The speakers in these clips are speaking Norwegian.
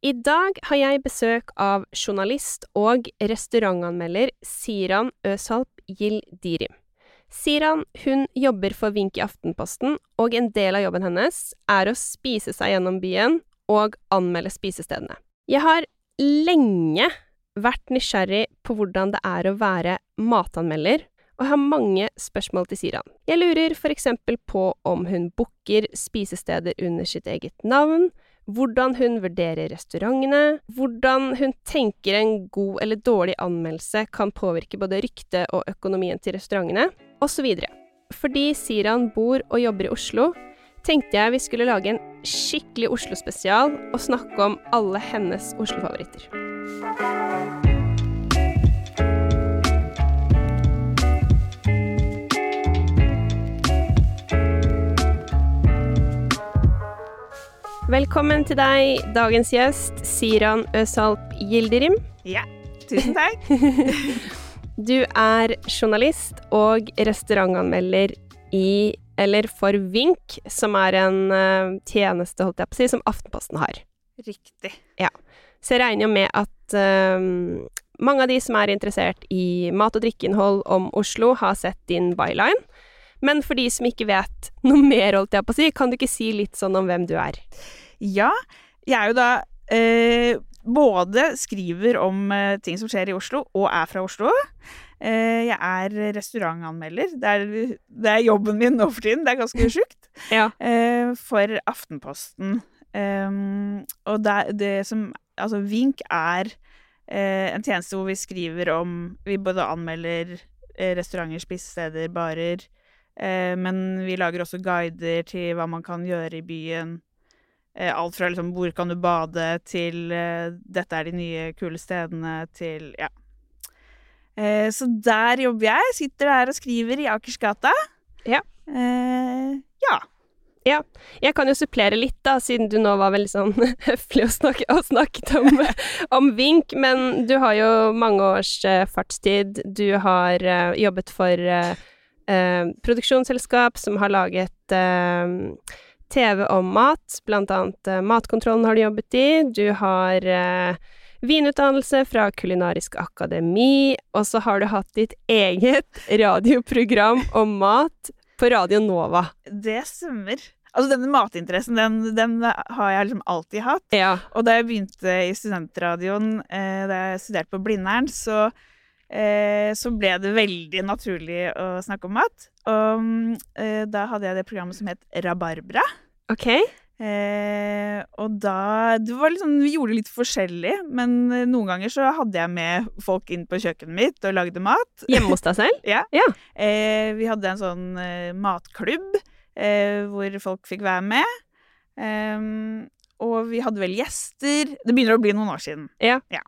I dag har jeg besøk av journalist og restaurantanmelder Siran Øsalp Gildirim. Siran hun jobber for Vink i Aftenposten, og en del av jobben hennes er å spise seg gjennom byen og anmelde spisestedene. Jeg har lenge vært nysgjerrig på hvordan det er å være matanmelder, og har mange spørsmål til Siran. Jeg lurer for eksempel på om hun booker spisesteder under sitt eget navn, hvordan hun vurderer restaurantene, hvordan hun tenker en god eller dårlig anmeldelse kan påvirke både ryktet og økonomien til restaurantene, osv. Fordi Siran bor og jobber i Oslo, tenkte jeg vi skulle lage en skikkelig Oslo-spesial og snakke om alle hennes Oslo-favoritter. Velkommen til deg, dagens gjest, Siran Øsalp Gildirim. Ja, tusen takk. du er journalist og restaurantanmelder i, eller for Vink, som er en uh, tjeneste, holdt jeg på å si, som Aftenposten har. Riktig. Ja. Så jeg regner jo med at uh, mange av de som er interessert i mat- og drikkeinnhold om Oslo, har sett din byline. Men for de som ikke vet noe mer, holdt jeg på å si, kan du ikke si litt sånn om hvem du er? Ja, jeg er jo da eh, både skriver om eh, ting som skjer i Oslo, og er fra Oslo. Eh, jeg er restaurantanmelder. Det er, det er, jobben min nå for tiden. Det er ganske sjukt. ja. Eh, for Aftenposten. Ehm, og det, det, som Altså, Vink er eh, en tjeneste hvor vi skriver om Vi både anmelder eh, restauranter, spisesteder, barer. men vi lager også guider til hva man kan gjøre i byen. Eh, alt fra liksom 'hvor kan du bade' til uh, 'dette er de nye, kule stedene' til ja. Uh, så der jobber jeg. Sitter der og skriver i Akersgata. Ja. Uh, ja. Ja. Jeg kan jo supplere litt, da, siden du nå var veldig sånn høflig og, snakke, og snakket om, om, Vink. Men du har jo mange års fartstid. Du har jobbet for produksjonsselskap som har laget TV om mat, blant annet uh, Matkontrollen har du jobbet i. Du har uh, vinutdannelse fra Kulinarisk akademi, og så har du hatt ditt eget radioprogram om mat på Radio Nova. Det stemmer. Altså, denne matinteressen, den, den har jeg liksom alltid hatt. Ja. Og da jeg begynte i studentradioen, eh, da jeg studerte på Blindern, så eh, så ble det veldig naturlig å snakke om mat. Og eh, da hadde jeg det programmet som het Rabarbra. Ok. Eh, og da det var liksom, Vi gjorde litt forskjellig, men eh, noen ganger så hadde jeg med folk inn på kjøkkenet mitt og lagde mat. Hjemme hos deg selv? ja. ja. Eh, vi hadde en sånn eh, matklubb eh, hvor folk fikk være med. Ehm, og vi hadde vel gjester. Det begynner å bli noen år siden. Ja. ja.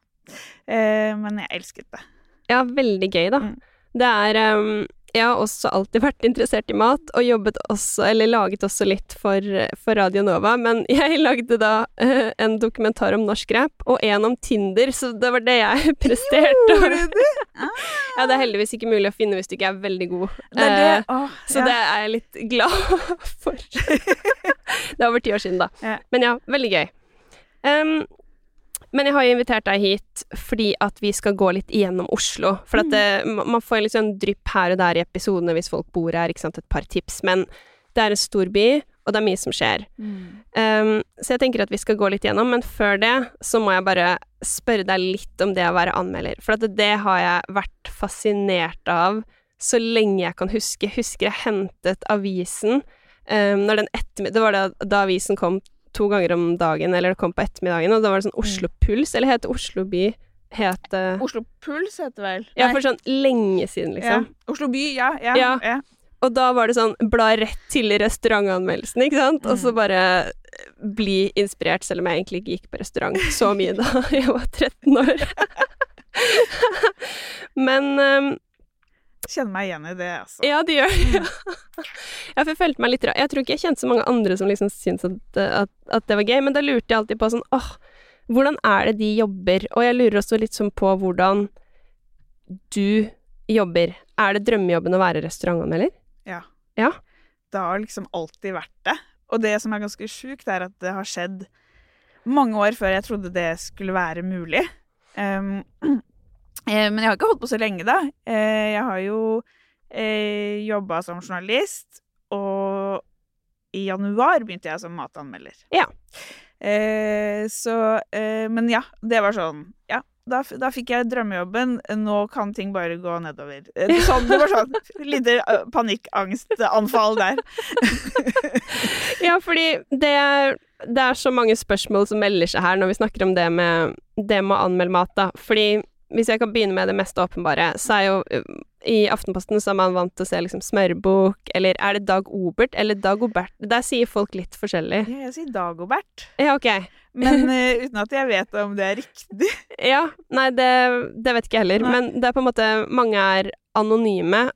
men jeg elsket det. Ja, veldig gøy, da. Mm. Det er um, Jeg har også alltid vært interessert i mat, og jobbet også, eller laget også litt for, for Radio Nova, men jeg lagde da uh, en dokumentar om norsk rap, og en om Tinder, så det var det jeg presterte. Gjorde du? Ah. ja, det er heldigvis ikke mulig å finne hvis du ikke er veldig god. Det er det. Oh, uh, så ja. det er jeg litt glad for. det er over ti år siden, da. Ja. Men ja, veldig gøy. Um, men jeg har jo invitert deg hit fordi at vi skal gå litt igjennom Oslo. For at det, man får litt sånn drypp her og der i episodene hvis folk bor her, ikke sant, et par tips. Men det er en stor by, og det er mye som skjer. Mm. Um, så jeg tenker at vi skal gå litt igjennom, men før det så må jeg bare spørre deg litt om det å være anmelder. For at det har jeg vært fascinert av så lenge jeg kan huske. Jeg husker jeg hentet avisen um, når den etter, Det var da, da avisen kom to ganger om dagen, eller det kom på ettermiddagen, og da var det sånn Mm. Oslo Puls, eller het Oslo By? Het uh, Oslo Puls heter det vel? Ja, for sånn lenge siden, liksom. Ja. Oslo by, ja. Ja. Ja. ja. Og da var det sånn bla rett til restaurantanmeldelsen, ikke sant? Og så Mm. bare bli inspirert, selv om jeg egentlig ikke gikk på restaurant så mye da jeg var 13 år. Men um, Kjenner meg igjen i det, altså. Ja, det gjør det. Ja, for jeg følte meg litt rar. Jeg tror ikke jeg kjente så mange andre som liksom syntes at, at, at det var gøy, men da lurte jeg alltid på sånn åh, hvordan er det de jobber? Og jeg lurer også litt sånn på hvordan du jobber. Er det drømmejobben å være restaurantanmelder? Ja. Ja. Det har liksom alltid vært det. Og det som er ganske sjukt, er at det har skjedd mange år før jeg trodde det skulle være mulig. Um, eh, men jeg har ikke holdt på så lenge, da. Eh, jeg har jo eh, jobba som journalist, og i januar begynte jeg som matanmelder. Ja. Eh, så eh, Men ja, det var sånn Ja, da, da fikk jeg drømmejobben. Nå kan ting bare gå nedover. Eh, Sånn, det var sånn lite eh, panikkangstanfall der. Ja, fordi det er, det er så mange spørsmål som melder seg her når vi snakker om det med, det med å anmelde mat, da. Fordi hvis jeg kan begynne med det mest åpenbare, så er jo uh, i Aftenposten så er man vant til å se liksom smørbok, eller er det Dag Obert eller Dag Obert? Der sier folk litt forskjellig. Ja, Jeg sier Dagobert, Ja, ok. men uh, uten at jeg vet om det er riktig. Ja, nei, det, det vet ikke jeg heller. Nei. Men det er på en måte Mange er anonyme,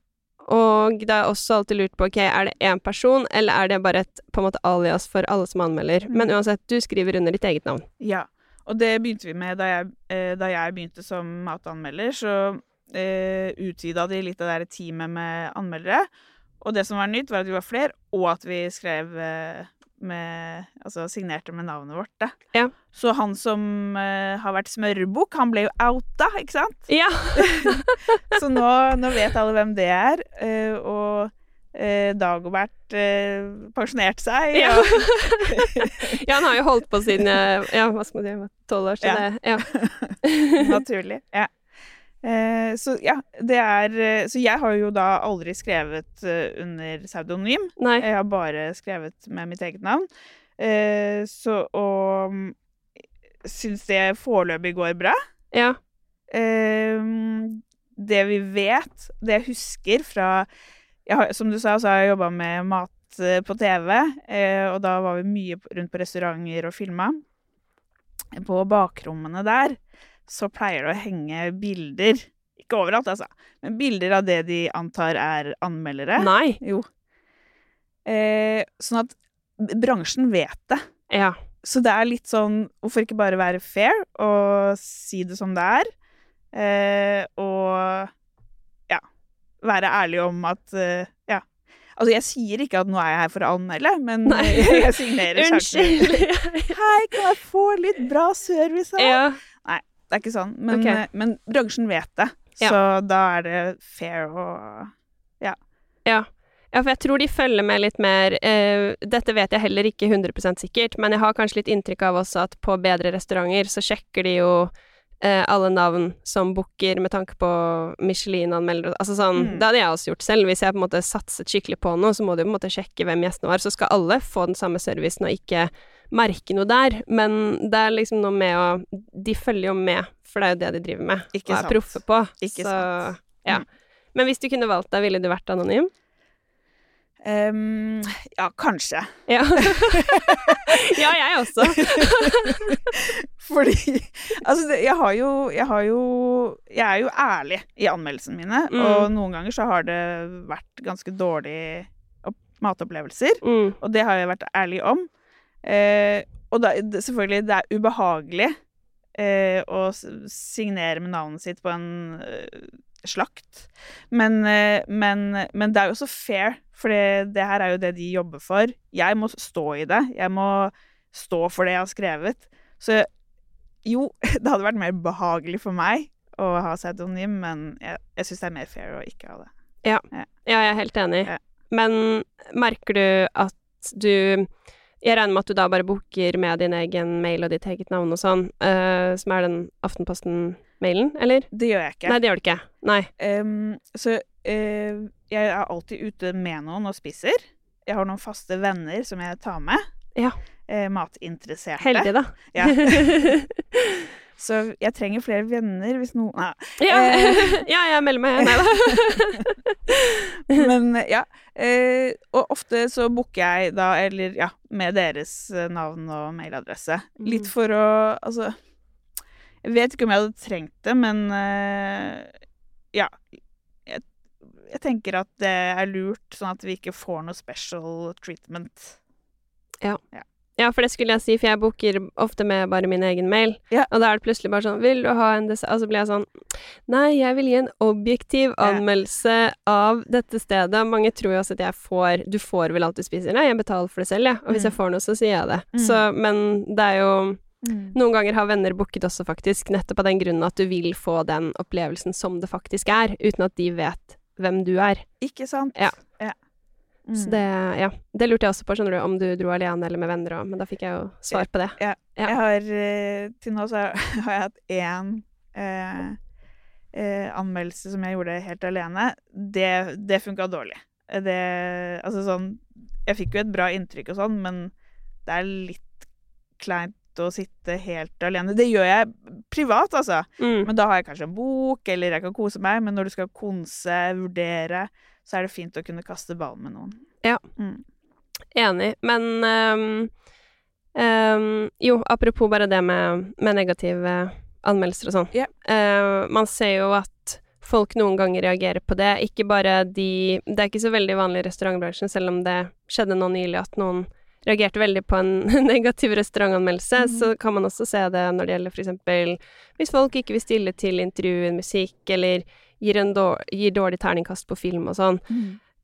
og det er også alltid lurt på ok, er det én person, eller er det bare et på en måte alias for alle som anmelder. Mm. Men uansett, du skriver under ditt eget navn. Ja, og det begynte vi med da jeg, eh, da jeg begynte som matanmelder. Så eh, utvida de litt av det teamet med anmeldere. Og det som var nytt, var at vi var flere, og at vi skrev eh, med Altså signerte med navnet vårt. Da. Ja. Så han som eh, har vært smørbukk, han ble jo outa, ikke sant? Ja! Så nå, nå vet alle hvem det er. eh, og eh, Dagobert eh, pensjonerte seg. Ja. ja, han har jo holdt på siden jeg Ja, hva skal man si, tolv år, så Ja. det Ja. Naturlig. Ja. Eh, så ja, det er eh, Så jeg har jo da aldri skrevet eh, under pseudonym. Nei. Jeg har bare skrevet med mitt eget navn. Eh, så og mm, syns det foreløpig går bra. Ja. Eh, det vi vet, det jeg husker fra har, Som du sa, så har jeg jobba med mat eh, på TV, eh, og da var vi mye rundt på restauranter og filma. På bakrommene der så pleier det å henge bilder. Ikke overalt, altså, men bilder av det de antar er anmeldere. Nei. Jo. Eh, sånn at bransjen vet det. Ja. Så det er litt sånn Hvorfor ikke bare være fair og si det som det er? Eh, og Være ærlig om at uh, Ja. Altså, jeg sier ikke at nå er jeg her for å anmelde, men Nei. jeg signerer. Unnskyld. Hei, kan jeg få litt bra service her? ja. Det er ikke sånn. Men, Ok. eh, men bransjen vet det. Ja. Så da er det fair å Ja, Ja, for jeg tror de følger med litt mer uh, Dette vet jeg heller ikke 100 sikkert, men jeg har kanskje litt inntrykk av også at på bedre restauranter så sjekker de jo eh, alle navn som booker med tanke på Michelin-anmeldere Altså sånn Mm. Det hadde jeg også gjort selv. Hvis jeg på en måte satset skikkelig på noe, så må du på en måte sjekke hvem gjestene var. Så skal alle få den samme servicen og ikke merke noe der. Men det er liksom noe med å De følger jo med, for det er jo det de driver med. Ikke og er sant. proffe på. Ikke så, sant. Ja. Mm. Men hvis du kunne valgt deg, ville du vært anonym? Ehm, Ja, kanskje. Ja. ja, jeg også. Fordi Altså, det, jeg har jo Jeg har jo Jeg er jo ærlig i anmeldelsene mine, Mm. og noen ganger så har det vært ganske dårlige opp- matopplevelser, Mm. og det har jeg vært ærlig om. Eh, og da, selvfølgelig, det er ubehagelig eh, å signere med navnet sitt på en eh, slakt, men, eh, men, men det er jo også fair, for det, her er jo det de jobber for. Jeg må stå i det. Jeg må stå for det jeg har skrevet. Så jo, det hadde vært mer behagelig for meg å ha pseudonym, men jeg, jeg syns det er mer fair å ikke ha det. Ja, jeg er helt enig. Ja. Men merker du at du Jeg regner med at du da bare booker med din egen mail og ditt eget navn og sånn, uh, som er den Aftenposten-mailen, eller? Det gjør jeg ikke. Nei, det gjør du ikke. Nei. Um, så uh, jeg er alltid ute med noen og spiser. Jeg har noen faste venner som jeg tar med. Ja. Uh, matinteresserte. Heldig, da. Ja. Så jeg trenger flere venner hvis noen ja. Uh, ja, jeg melder meg. Nei da. Men ja. Og ofte så booker jeg da, eller ja, med deres navn og mailadresse. Litt Mm. for å Altså Jeg vet ikke om jeg hadde trengt det, men eh, ja. Jeg, jeg tenker at det er lurt, sånn at vi ikke får noe special treatment. Ja, for det skulle jeg si, for jeg booker ofte med bare min egen mail. Ja. Og da er det plutselig bare sånn 'Vil du ha en dessert?' Og så blir jeg sånn Nei, jeg vil gi en objektiv Ja. anmeldelse av dette stedet. Mange tror jo også at jeg får Du får vel alt du spiser? Nei, jeg betaler for det selv, jeg. Ja. Og hvis jeg Mm. får noe, så sier jeg det. Mm. Så Men det er jo Mm. Noen ganger har venner booket også, faktisk, nettopp av den grunnen at du vil få den opplevelsen som det faktisk er, uten at de vet hvem du er. Ikke sant? Ja. Mm. Så det, ja. Det lurte jeg også på, skjønner du, om du dro alene eller med venner òg, men da fikk jeg jo svar på det. Ja. Jeg har eh, Til nå så har jeg hatt én eh, eh, anmeldelse som jeg gjorde helt alene. Det, det funka dårlig. Det Altså sånn Jeg fikk jo et bra inntrykk og sånn, men det er litt kleint å sitte helt alene. Det gjør jeg privat, altså. Mm. Men da har jeg kanskje en bok, eller jeg kan kose meg. Men når du skal konse, vurdere, så er det fint å kunne kaste ballen med noen. Ja. Mm. Enig, men um, um, Jo, apropos bare det med, med negative anmeldelser og sånn. Yeah. Uh, man ser jo at folk noen ganger reagerer på det. Ikke bare de Det er ikke så veldig vanlig i restaurantbransjen, selv om det skjedde nå nylig at noen reagerte veldig på en negativ restaurantanmeldelse, mm. så kan man også se det når det gjelder eksempel hvis folk ikke vil stille til intervjuer, musikk, eller gir, en dår, gir dårlig terningkast på film og sånn.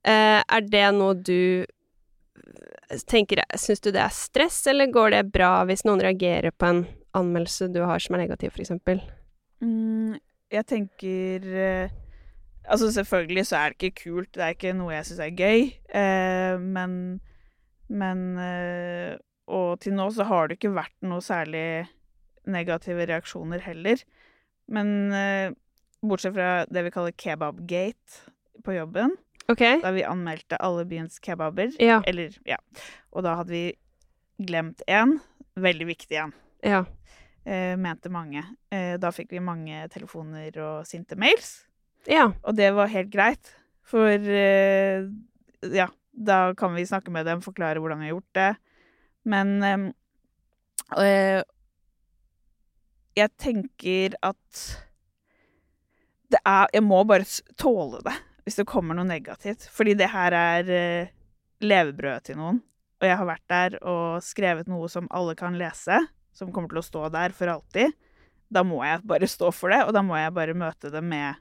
Eh, er det noe du eh, tenker Syns du det er stress, eller går det bra hvis noen reagerer på en anmeldelse du har som er negativ, eksempel? Mm, jeg tenker eh, Altså, selvfølgelig så er det ikke kult, det er ikke noe jeg syns er gøy, eh, men Men eh, Og til nå så har det ikke vært noe særlig negative reaksjoner heller. Men eh, bortsett fra det vi kaller kebabgate på jobben, Okay. da vi anmeldte alle byens kebaber, Ja. eller ja, og da hadde vi glemt én, veldig viktig en Ja. eh, mente mange. Eh, da fikk vi mange telefoner og sinte mails, Ja. og det var helt greit. For eh, ja, da kan vi snakke med dem, forklare hvordan vi har gjort det. Men eh, jeg tenker at det er Jeg må bare tåle det hvis det kommer noe negativt. Fordi det her er eh, levebrødet til noen. Og jeg har vært der og skrevet noe som alle kan lese, som kommer til å stå der for alltid. Da må jeg bare stå for det, og da må jeg bare møte det med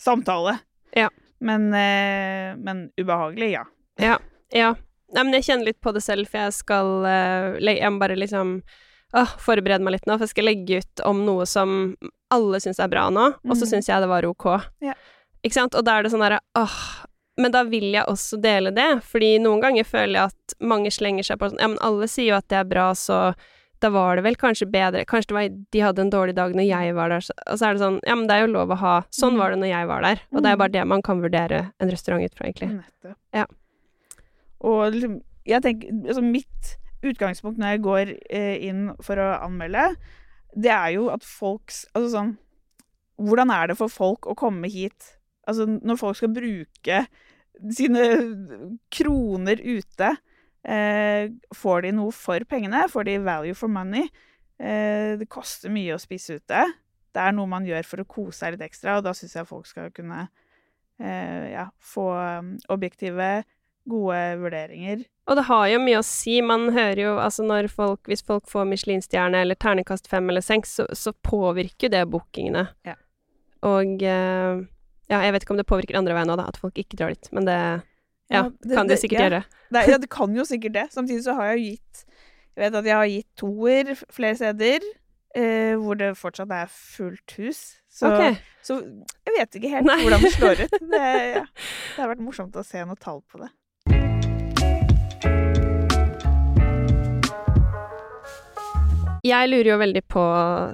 samtale. Ja. Men, eh, men ubehagelig, ja. Ja. ja. Nei, men jeg kjenner litt på det selv, for jeg skal uh, Jeg må bare liksom uh, forberede meg litt nå, for jeg skal legge ut om noe som alle syns er bra nå, og så Mhm. syns jeg det var ok. Ja. Ikke sant? Og da er det sånn derre åh Men da vil jeg også dele det, fordi noen ganger føler jeg at mange slenger seg på sånn Ja, men alle sier jo at det er bra, så da var det vel kanskje bedre Kanskje det var, de hadde en dårlig dag når jeg var der, så- og så er det sånn Ja, men det er jo lov å ha Sånn Mm. var det når jeg var der, og det er Mm. bare det man kan vurdere en restaurant ut fra, egentlig. Nettopp. Ja. Og liksom, jeg tenker altså Mitt utgangspunkt når jeg går eh, inn for å anmelde, det er jo at folks Altså sånn Hvordan er det for folk å komme hit? Altså når folk skal bruke sine kroner ute, eh, får de noe for pengene? Får de value for money? Eh, det koster mye å spise ute. Det er noe man gjør for å kose seg litt ekstra, og da syns jeg folk skal kunne eh, ja, få um, objektive, gode vurderinger. Og det har jo mye å si. Man hører jo altså når folk Hvis folk får Michelin-stjerne eller ternekast fem eller seks, så, så påvirker det bookingene. Ja. Og eh, ja, jeg vet ikke om det påvirker andre veien òg, da, at folk ikke drar dit. Men det ja, kan det sikkert ja. gjøre. Det, ja, det kan jo sikkert det. Samtidig så har jeg jo gitt Jeg vet at jeg har gitt toer flere steder. Eh, hvor det fortsatt er fullt hus. Så, okay. så jeg vet ikke helt Nei. hvordan det slår ut. Det, ja. det har vært morsomt å se noe tall på det. Jeg lurer jo veldig på,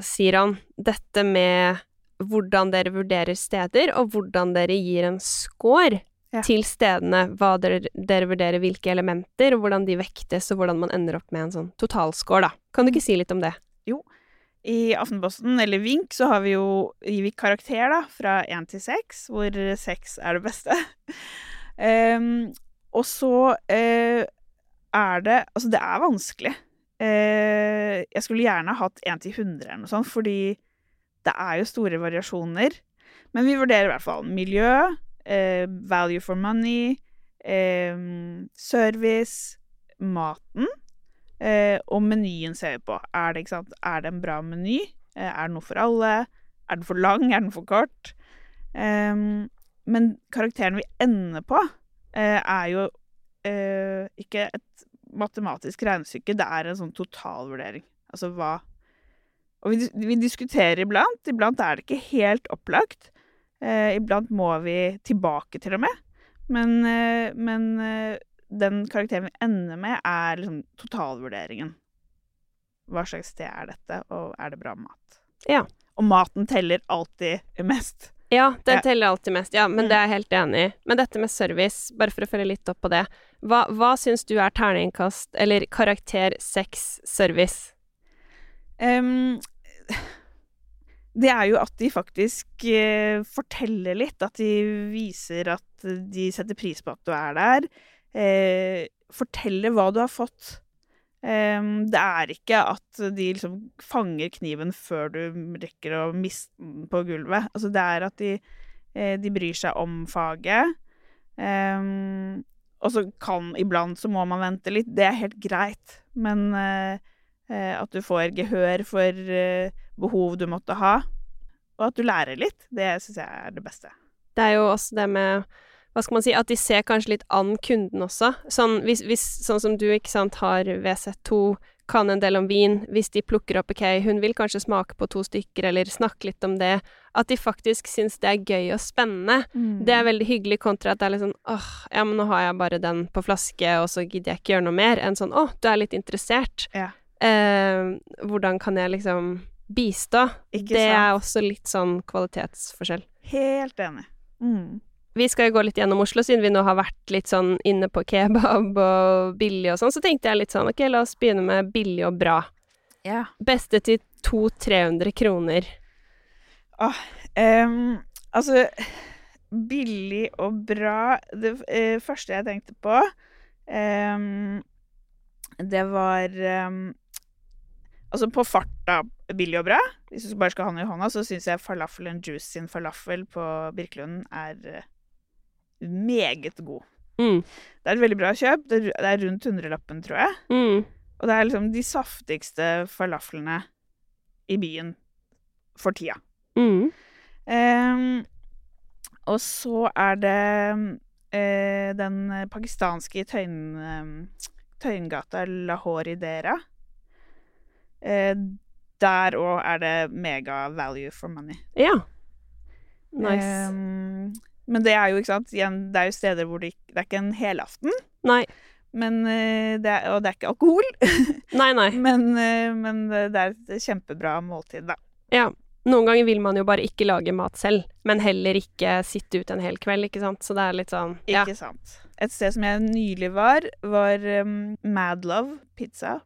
Siran, dette med hvordan dere vurderer steder, og hvordan dere gir en score Ja. til stedene. Hva dere, dere vurderer, hvilke elementer, og hvordan de vektes, og hvordan man ender opp med en sånn totalscore, da. Kan du ikke si litt om det? Jo. I Aftenposten, eller Vink, så har vi jo gir vi karakter, da, fra én til seks, hvor seks er det beste. um, og så uh, er det Altså, det er vanskelig. Eh, jeg skulle gjerne hatt 1 til 100 eller noe sånt, fordi det er jo store variasjoner. Men vi vurderer i hvert fall miljø, eh, value for money, eh, service, maten. Eh, og menyen ser vi på. Er det, er det en bra meny? Eh, er det noe for alle? Er den for lang? Er den for kort? Em, men karakteren vi ender på, eh, er jo eh, ikke et matematisk regnestykke. Det er en sånn totalvurdering. Altså hva Og vi, vi diskuterer iblant. Iblant er det ikke helt opplagt. Eh, iblant må vi tilbake, til og med. Men, eh, men eh, den karakteren vi ender med, er liksom totalvurderingen. Hva slags sted er dette, og er det bra mat? Ja. Og maten teller alltid mest. Ja, den Ja. teller alltid mest. Ja, men Mm. det er jeg helt enig i. Men dette med service, bare for å følge litt opp på det. Hva, hva syns du er terningkast, eller karakter seks service? Um, det er jo at de faktisk uh, forteller litt. At de viser at de setter pris på at du er der. Uh, forteller hva du har fått. Em, det er ikke at de liksom fanger kniven før du rekker å miste den på gulvet. Altså det er at de, eh, de bryr seg om faget. Um, og så kan iblant så må man vente litt. Det er helt greit. Men eh, at du får gehør for uh, behov du måtte ha. Og at du lærer litt. Det syns jeg er det beste. Det er jo også det med hva skal man si, at de ser kanskje litt an kunden også. Sånn, hvis, hvis, sånn som du, ikke sant, har WC2, kan en del om vin, hvis de plukker opp ok, hun vil kanskje smake på to stykker, eller snakke litt om det, at de faktisk syns det er gøy og spennende. Det er veldig hyggelig kontra at det er litt sånn åh, ja, men nå har jeg bare den på flaske, og så gidder jeg ikke gjøre noe mer, enn sånn åh, du er litt interessert. Ja. Eh, hvordan kan jeg liksom bistå? Ikke det sant? er også litt sånn kvalitetsforskjell. Helt enig. Mm. Vi skal jo gå litt gjennom Oslo, siden vi nå har vært litt sånn inne på kebab og billig og sånn, så tenkte jeg litt sånn ok, la oss begynne med billig og bra. Ja. Beste til 200-300 kroner. Em, altså Billig og bra Det uh, første jeg tenkte på, um, det var um, Altså, på farta billig og bra. Hvis du bare skal ha den i hånda, så syns jeg Falafel and Juice sin falafel på Birkelunden er eh, meget god. Mm. Det er et veldig bra kjøp. Det er rundt hundrelappen, tror jeg. Mm. Og det er liksom de saftigste falaflene i byen for tida. Mm. Um, og så er det uh, den pakistanske i Tøyen, eh, Tøyengata Lahori Dera. Uh, der òg er det mega value for money. Ja. Nice. Ehm, men det er jo, ikke sant, igjen, det er jo steder hvor det, det er ikke en helaften. Nei. Men, eh, det er, og det er ikke alkohol. Nei, nei. Men, eh, men det er et kjempebra måltid, da. Ja. Noen ganger vil man jo bare ikke lage mat selv, men heller ikke sitte ut en hel kveld, ikke sant. Så det er litt sånn ja. Ikke sant. Et sted som jeg nylig var, var um, Madlove pizza.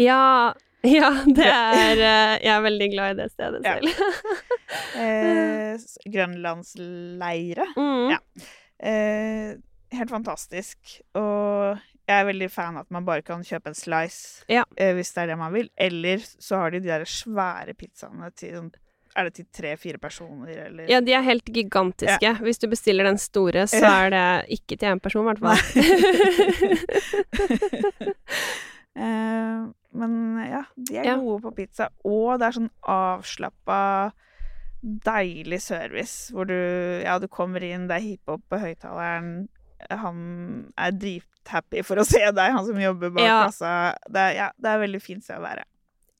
Ja, ja, det er eh, Jeg er veldig glad i det stedet Ja. selv. Eh, Grønlandsleire. Mm. Ja. Eh, helt fantastisk. Og jeg er veldig fan av at man bare kan kjøpe en slice Ja. eh, hvis det er det man vil. Eller så har de de der svære pizzaene til sånn Er det til tre-fire personer, eller Ja, de er helt gigantiske. Hvis du bestiller den store, så Ja. er det ikke til én person, i hvert fall. Eh, men ja, de er gode på pizza. Og det er sånn avslappa, deilig service hvor du Ja, du kommer inn, det er hiphop på høyttaleren. Han er drithappy for å se deg, han som jobber bak Ja. kassa. Det er, ja, det er veldig fint sted å være.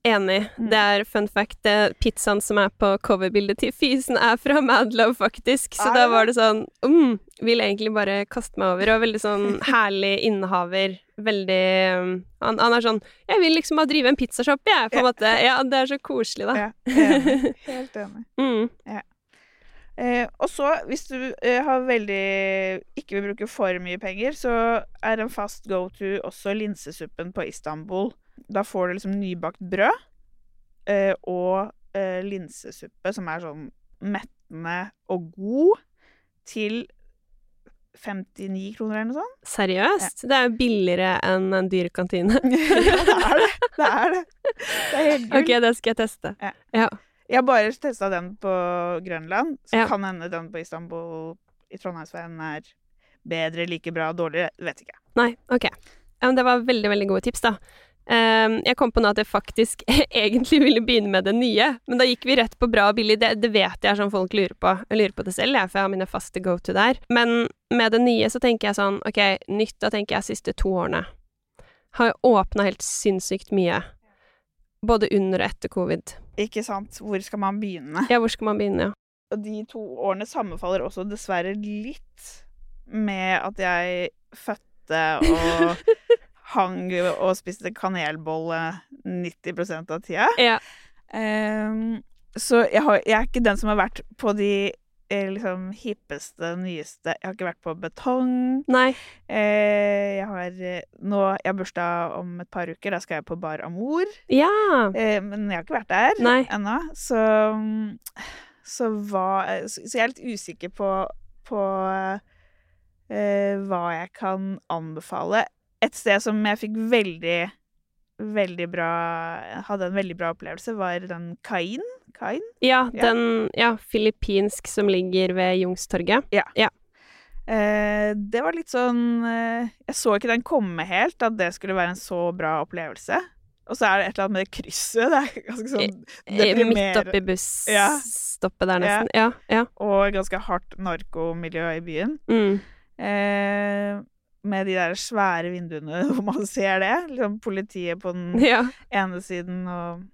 Enig. Mm. Det er fun fact. Det pizzaen som er på coverbildet til Fysen, er fra Madlove, faktisk. Så Er da var det sånn mm, Vil egentlig bare kaste meg over. Og veldig sånn herlig innehaver. Veldig um, han, han er sånn Jeg vil liksom bare drive en pizzashop, jeg, på en måte. Ja, det er så koselig, da. Ja, enig. Helt enig. Mm. Eh, og så, hvis du eh, har veldig ikke vil bruke for mye penger, så er en fast go to også linsesuppen på Istanbul. Da får du liksom nybakt brød eh, og eh, linsesuppe som er sånn mettende og god, til 59 kroner eller noe sånt. Seriøst? Det er jo billigere enn en dyr kantine. ja, det er det. Det er det. Det er helt gull. ok, det skal jeg teste. Ja. Ja. Jeg har bare testa den på Grønland, så Ja. kan hende den på Istanbul i Trondheimsveien er bedre, like bra, dårligere. Vet ikke. Nei, ok. Ja, men det var veldig, veldig gode tips, da. Ehm, jeg kom på nå at jeg faktisk egentlig ville begynne med det nye, men da gikk vi rett på bra og billig. Det, det vet jeg er sånn folk lurer på. Jeg lurer på det selv, jeg, for jeg har mine faste go to der. Men med det nye så tenker jeg sånn, ok, nytt da tenker jeg siste to årene. Har åpna helt sinnssykt mye. Både under og etter covid. Ikke sant. Hvor skal man begynne? Ja, hvor skal man begynne, ja. Og de to årene sammenfaller også dessverre litt med at jeg fødte og hang og spiste kanelbolle 90% av tida. Ja. Um, så jeg, har, jeg er ikke den som har vært på de eh, liksom hippeste, nyeste Jeg har ikke vært på betong. Nei. Eh, jeg har eh, nå Jeg har bursdag om et par uker. Da skal jeg på Bar Amour. Ja. Eh, men jeg har ikke vært der Nei. ennå. Så, så hva Så jeg er litt usikker på, på eh, hva jeg kan anbefale. Et sted som jeg fikk veldig Veldig bra Hadde en veldig bra opplevelse, var den Kain. Kain? Ja, Ja. den Ja, filippinsk som ligger ved Youngstorget. Eh, det var litt sånn eh, Jeg så ikke den komme helt, at det skulle være en så bra opplevelse. Og så er det et eller annet med det krysset. Det er ganske sånn deprimerende. Midt oppi Ja. busstoppet der, nesten. Ja. ja. Og ganske hardt narkomiljø i byen. Mm. Eh, med de der svære vinduene hvor man ser det. Liksom politiet på den ja. ene siden og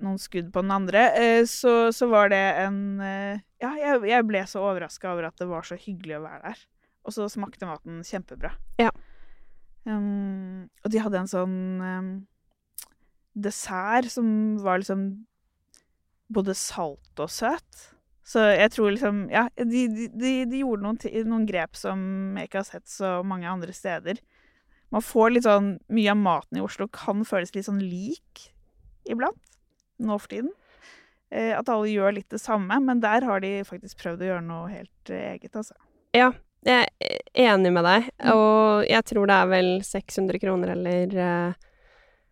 noen skudd på den andre. Eh, så, så var det en eh, Ja, jeg, jeg ble så overraska over at det var så hyggelig å være der. Og så smakte maten kjempebra. Ja. Um, og de hadde en sånn um, dessert som var liksom både salt og søt. Så jeg tror liksom Ja, de, de, de, de gjorde noen, noen grep som jeg ikke har sett så mange andre steder. Man får litt sånn Mye av maten i Oslo kan føles litt sånn lik iblant. Nå for tiden. Eh, at alle gjør litt det samme, men der har de faktisk prøvd å gjøre noe helt eh, eget, altså. Ja, Jeg er enig med deg, Mm. og jeg tror det er vel 600 kroner eller eh,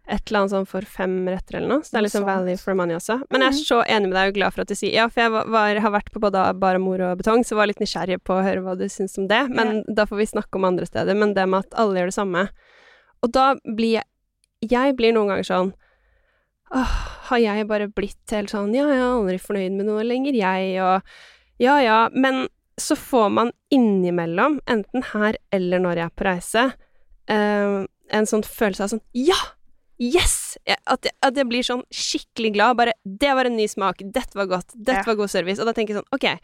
et eller annet sånn for fem retter eller noe. Så det er liksom value for money også. Men jeg er Mhm. så enig med deg og glad for at du sier Ja, for jeg var, har vært på både bare mor og Betong, så var litt nysgjerrig på å høre hva du syns om det. Men da får vi snakke om andre steder. Men det med at alle gjør det samme. Og da blir jeg Jeg blir noen ganger sånn Åh, har jeg bare blitt helt sånn Ja, jeg er aldri fornøyd med noe lenger, jeg, og Ja ja. Men så får man innimellom, enten her eller når jeg er på reise, eh, en sånn følelse av sånn Ja! Yes! At jeg, at jeg blir sånn skikkelig glad. Bare 'Det var en ny smak. Dette var godt. Dette Ja. var god service.' Og da tenker jeg sånn OK,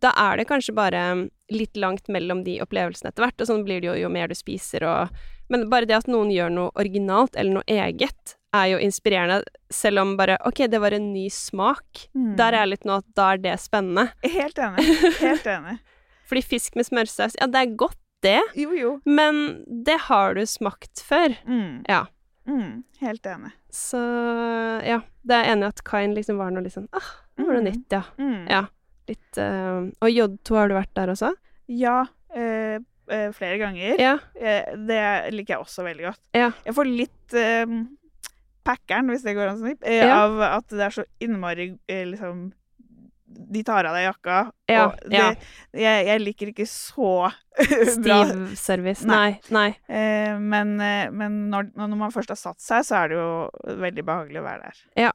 da er det kanskje bare litt langt mellom de opplevelsene etter hvert, og sånn blir det jo jo mer du spiser og Men bare det at noen gjør noe originalt eller noe eget, er jo inspirerende, selv om bare OK, det var en ny smak. Mm. Der er jeg litt nå at da er det spennende. Helt enig. Helt enig. Fordi fisk med smørsaus, ja, det er godt, det, Jo, jo. men det har du smakt før. Mm. Ja. Mm. Helt enig. Så ja, det er enig at Kain liksom var noe litt sånn ah, nå var det Mm. nytt, ja. Mm. Ja. Litt uh, Og J2, har du vært der også? Ja, eh, flere ganger. Ja. Det liker jeg også veldig godt. Ja. Jeg får litt eh, packeren, hvis det går an å snippe, Ja. av at det er så innmari liksom De tar av deg jakka, Ja, det, ja. jeg, jeg liker ikke så bra Stiv service. Nei. Nei. Nei. eh, Men, eh, men når, når man først har satt seg, så er det jo veldig behagelig å være der. Ja.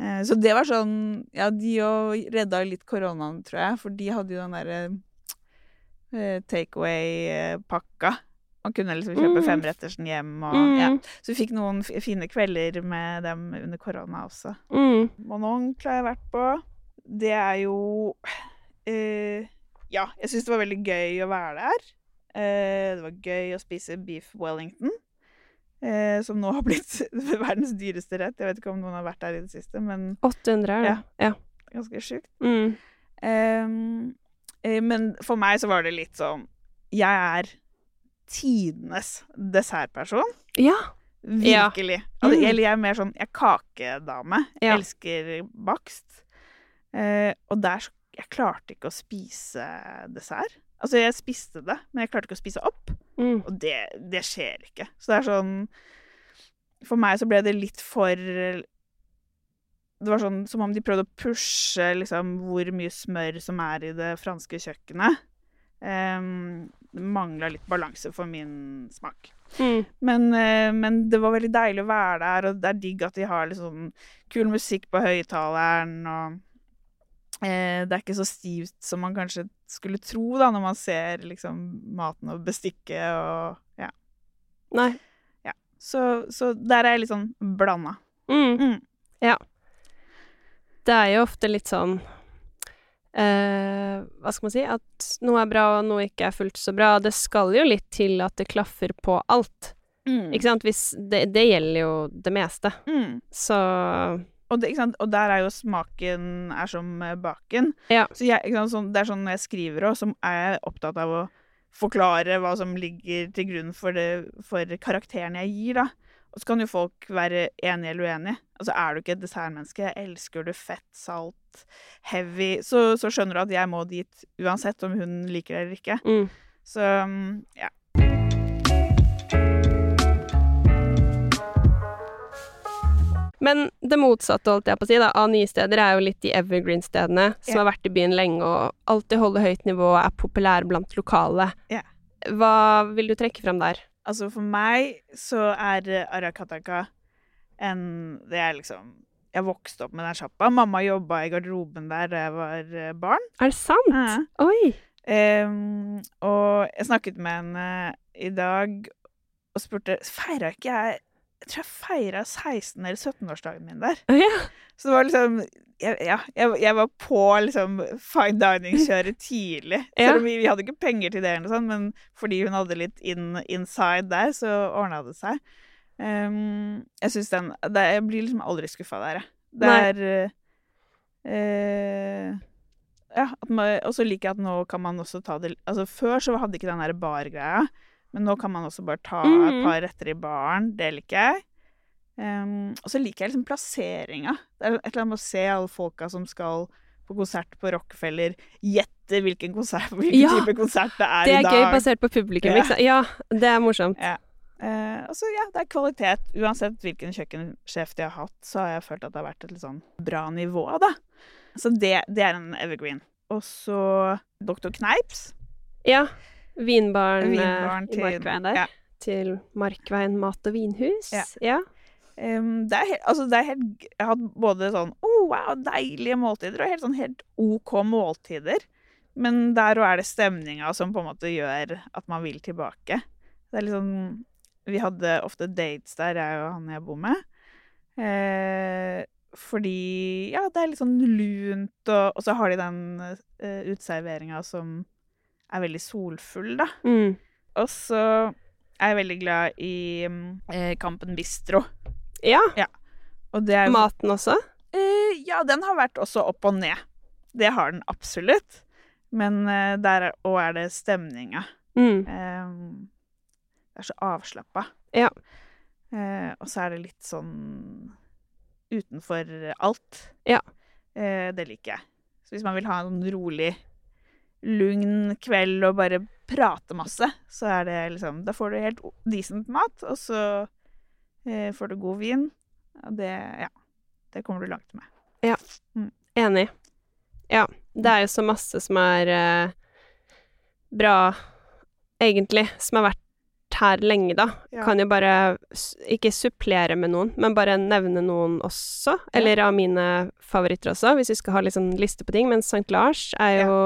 Eh, Så det var sånn Ja, de òg redda litt koronaen, tror jeg, for de hadde jo den derre eh, takeaway-pakka. Man kunne liksom kjøpe Mm. femrettersen hjem og Mm. ja. Så vi fikk noen fine kvelder med dem under korona også. Mm. Mononcle har jeg vært på. Det er jo uh, Ja, jeg syns det var veldig gøy å være der. Uh, det var gøy å spise beef wellington. uh, som nå har blitt verdens dyreste rett. Jeg vet ikke om noen har vært der i det siste, men 800 er det. Ja. ganske sjukt. Mm. Eh, men for meg så var det litt sånn Jeg er tidenes dessertperson. Ja. Virkelig. Mm. Altså, Eller jeg er mer sånn Jeg er kakedame. Ja. Elsker bakst. Eh, og der Jeg klarte ikke å spise dessert. Altså, jeg spiste det, men jeg klarte ikke å spise opp. Mm. Og det, det skjer ikke. Så det er sånn For meg så ble det litt for Det var sånn som om de prøvde å pushe liksom hvor mye smør som er i det franske kjøkkenet. Um, det mangla litt balanse for min smak. Mm. Men, eh, men det var veldig deilig å være der, og det er digg at de har sånn kul musikk på høyttaleren, og det er ikke så stivt som man kanskje skulle tro da, når man ser liksom maten og bestikket og ja. Nei. Så, så der er jeg litt sånn blanda. Mm. Mm. Ja. det er jo ofte litt sånn eh, Hva skal man si? At noe er bra, og noe ikke er fullt så bra. Det skal jo litt til at det klaffer på alt. Mm. Ikke sant? Hvis det, det gjelder jo det meste. Mm. Så Og, det, og der er jo smaken er som eh, baken. Ja. Så jeg? Sånn, det er sånn når jeg skriver òg, så er jeg opptatt av å forklare hva som ligger til grunn for, det, for karakteren jeg gir, da. Og så kan jo folk være enige eller uenige. Altså, er du ikke et dessertmenneske, elsker du fett, salt, heavy, så, så skjønner du at jeg må dit uansett om hun liker det eller ikke. mm. Så mm, ja. Men det motsatte, holdt jeg på å si, da, av nye steder er jo litt de evergreen-stedene som har vært i byen lenge og alltid holder høyt nivå og er populære blant lokale. Yeah. Hva vil du trekke frem der? Altså for meg så er eh, Arakataka en Det er liksom Jeg vokste opp med den sjappa. Mamma jobba i garderoben der da jeg var eh, barn. Er det sant? Ja. Oi! Um, og jeg snakket med henne i dag og spurte Feira ikke jeg Jeg tror jeg feira 16- eller 17-årsdagen min der. Oh, ja. Så det var liksom jeg, Ja, jeg, jeg var på liksom fine dining-kjøret tidlig. Ja. Selv om vi, vi hadde ikke penger til det, eller sånt, men fordi hun hadde litt in, inside der, så ordna det seg. Um, jeg syns den det, Jeg blir liksom aldri skuffa der, jeg. Det er uh, Ja, og så liker jeg at nå kan man også ta det Altså Før så hadde ikke den der bar-greia, men nå kan man også bare ta et Mhm. par retter i baren. Det liker jeg. Um, og så liker jeg liksom plasseringa. Det er et eller annet med å se alle folka som skal på konsert på Rockefeller, gjette hvilken, konsert, hvilken Ja, type konsert det er Det i er gøy basert på publikum, Ja. Ja, det er morsomt. Ja. Uh, og så ja, det er kvalitet. Uansett hvilken kjøkkensjef de har hatt, så har jeg følt at det har vært et litt sånn bra nivå, da. Så det, det er en evergreen. Og så Dr. Kneips. Ja. Vinbaren, Vinbaren til, i Markveien der. ja. Til Markveien mat og vinhus. Ja. ja. Um, det, er helt, altså det er helt Jeg har hatt både sånn oh, wow, deilige måltider og helt sånn helt OK måltider. Men der òg er det stemninga som på en måte gjør at man vil tilbake. Det er sånn Vi hadde ofte dates der, jeg og han jeg bor med. Eh, fordi Ja, det er litt sånn lunt, og, og så har de den eh, uteserveringa som er veldig solfull, da. Mm. Og så er jeg veldig glad i mm, eh, Kampen Bistro. Ja. Og det er jo Maten også? Eh, ja, den har vært også opp og ned. Det har den absolutt. Men eh, der òg er det stemninga. Mm. Eh, det er så avslappa. Ja. Eh, og så er det litt sånn utenfor alt. Ja. Eh, det liker jeg. Så hvis man vil ha en rolig, lugn kveld og bare prate masse, så er det liksom Da får du helt decent mat, og så eh, får du god vin. Og det Ja. Det kommer du langt med. Ja, Enig. Ja. Det er jo så masse som er eh, bra, egentlig, som har vært her lenge, da. Ja. Kan jo bare ikke supplere med noen, men bare nevne noen også. Eller av mine favoritter også, hvis vi skal ha litt sånn liste på ting. Men St. Lars er jo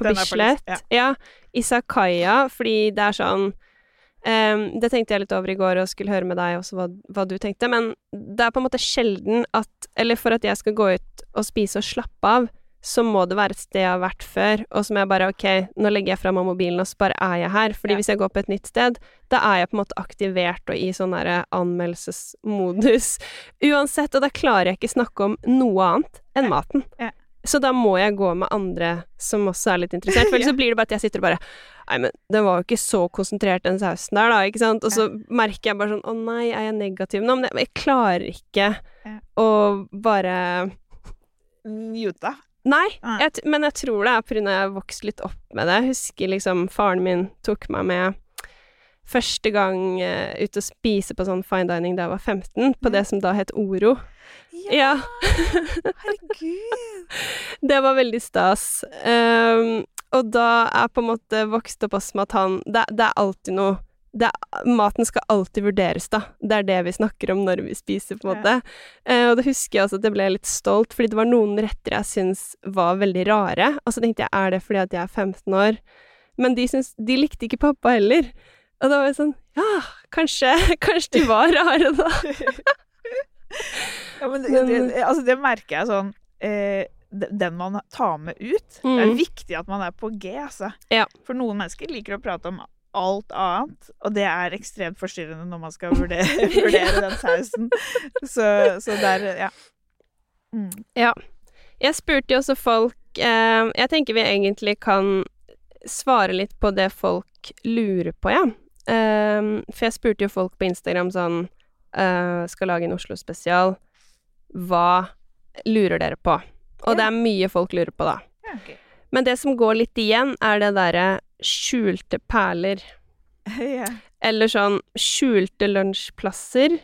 på Den Bislett. på list- ja. Isakaya, fordi det er sånn um, det tenkte jeg litt over i går og skulle høre med deg også hva, hva du tenkte, men det er på en måte sjelden at Eller for at jeg skal gå ut og spise og slappe av, så må det være et sted jeg har vært før, og som jeg bare Ok, nå legger jeg fra av mobilen, og så bare er jeg her. Fordi Ja. hvis jeg går på et nytt sted, da er jeg på en måte aktivert og i sånn derre anmeldelsesmodus uansett, og da klarer jeg ikke snakke om noe annet enn Ja. maten. Ja. Så da må jeg gå med andre som også er litt interessert, for ellers så blir det bare at jeg sitter og bare Nei, men den var jo ikke så konsentrert, den sausen der, da, ikke sant? Og så merker jeg bare sånn Å nei, er jeg negativ nå? Men jeg, jeg klarer ikke Ja. å bare Njuta? Nei. jeg, men jeg tror det er pga. jeg har vokst litt opp med det. Jeg husker liksom faren min tok meg med første gang uh, ute og spise på sånn fine dining da jeg var 15, på Ja. det som da het Oro. Ja. Herregud. Det var veldig stas. Um, og da er på en måte vokst opp også med at han Det, det er alltid noe det er, Maten skal alltid vurderes, da. Det er det vi snakker om når vi spiser, på en Ja. måte. Eh, og da husker jeg også at jeg ble litt stolt, fordi det var noen retter jeg syns var veldig rare. Og så tenkte jeg, er det fordi at jeg er 15 år? Men de, syns, de likte ikke pappa heller. Og da var jeg sånn, ja, kanskje, kanskje de var rare, da. Ja, men Men- det, altså det merker jeg sånn eh, den man tar med ut. Det er Mm. viktig at man er på G, altså. Ja. For noen mennesker liker å prate om alt annet, og det er ekstremt forstyrrende når man skal vurdere, vurdere den sausen. Så, så der, ja. Mm. Jeg spurte jo også folk eh, Jeg tenker vi egentlig kan svare litt på det folk lurer på, ja. Eh, for jeg spurte jo folk på Instagram sånn eh, Skal lage en Oslo-spesial. Hva lurer dere på? Og det er mye folk lurer på, da. Ja, okay. Men det som går litt igjen, er det derre skjulte perler. yeah. Eller sånn skjulte lunsjplasser.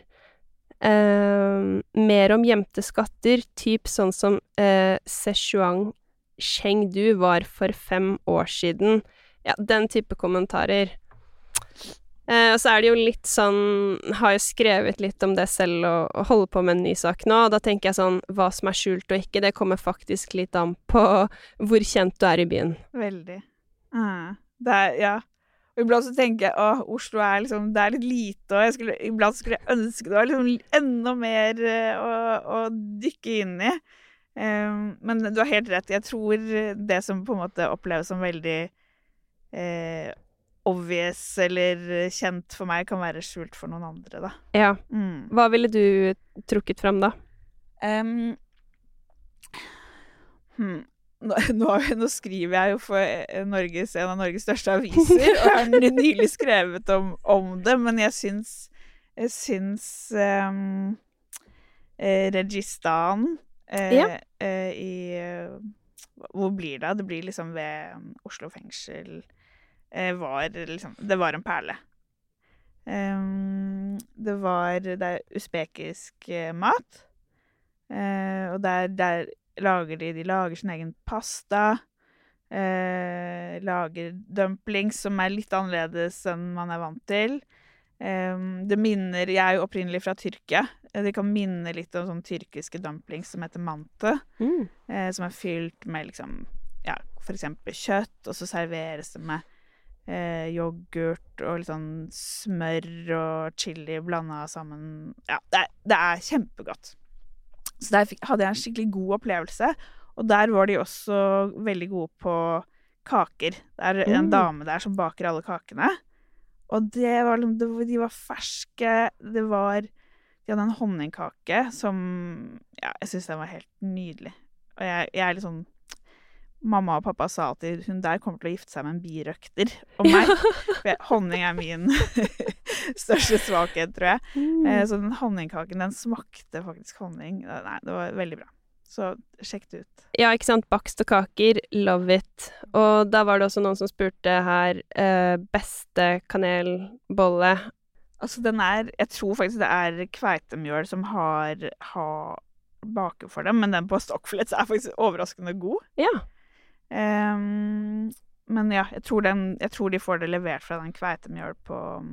Eh, mer om gjemte skatter, typ sånn som eh, Sichuan Chengdu var for fem år siden. Ja, den type kommentarer. Eh, og så er det jo litt sånn Har jo skrevet litt om det selv og, og holder på med en ny sak nå, og da tenker jeg sånn Hva som er skjult og ikke, det kommer faktisk litt an på hvor kjent du er i byen. Veldig. Mm. Det er, ja. Og iblant så tenker jeg at Oslo er liksom Det er litt lite, og jeg skulle, iblant skulle jeg ønske det var liksom enda mer eh, å, å dykke inn i. Um, men du har helt rett. Jeg tror det som på en måte oppleves som veldig eh, obvious eller kjent for meg, kan være skjult for noen andre, da. Ja. Mm. Hva ville du trukket fram da? Um, hmm. nå, nå, nå skriver jeg jo for eh, Norges, en av Norges største aviser, og har nylig skrevet om, om det, men jeg syns, jeg syns um, eh, Registan eh, Ja. eh, i eh, Hvor blir det? Det blir liksom ved Oslo fengsel. Eh, var liksom Det var en perle. Em, det var Det er usbekisk eh, mat. Eh, og der, der lager de De lager sin egen pasta. Eh, lager dumplings som er litt annerledes enn man er vant til. Em, det minner Jeg er jo opprinnelig fra Tyrkia. Det kan minne litt om sånn tyrkiske dumplings som heter mante. Mm. Eh, som er fylt med liksom Ja, for eksempel kjøtt, og så serveres det med eh, yoghurt og litt sånn smør og chili blanda sammen. Ja, det er, det er kjempegodt. Så der fikk, hadde jeg en skikkelig god opplevelse. Og der var de også veldig gode på kaker. Det er en Mm. dame der som baker alle kakene. Og det var, liksom- de var ferske. Det var De hadde en honningkake som Ja, jeg syns den var helt nydelig. Og jeg, jeg er litt sånn Mamma og pappa sa alltid hun der kommer til å gifte seg med en birøkter. Og meg. Jeg, honning er min største svakhet, tror jeg. Mm. Eh, så den honningkaken, den smakte faktisk honning. Nei, det var veldig bra. Så sjekk det ut. Ja, ikke sant. Bakst og kaker, love it. Og da var det også noen som spurte her eh, beste kanelbolle. Altså, den er Jeg tror faktisk det er kveitemjøl som har, har baker for dem, men den på stockflets er faktisk overraskende god. Ja. Ehm, men ja, jeg tror, den, jeg tror de får det levert fra den kveitemjøl på um,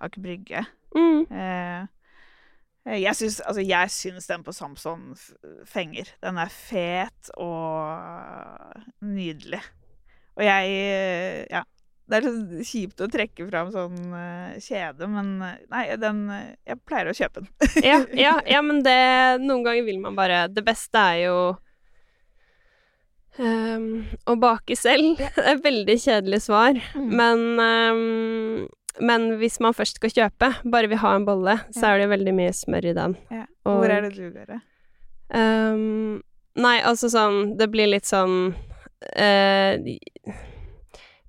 Aker Brygge. Mm. Uh, jeg syns altså, jeg syns den på Samson fenger. Den er fet og nydelig. Og jeg Ja. Det er kjipt å trekke fram sånn eh, kjede, men nei, den Jeg pleier å kjøpe den. Ja, ja, ja, men det Noen ganger vil man bare Det beste er jo ehm, å bake selv. Det er et veldig kjedelig svar, Mm. men um, Men hvis man først skal kjøpe, bare vil ha en bolle, så er det veldig mye smør i den. Ja. Og- Hvor er det du gjør det? Um, nei, altså sånn Det blir litt sånn uh,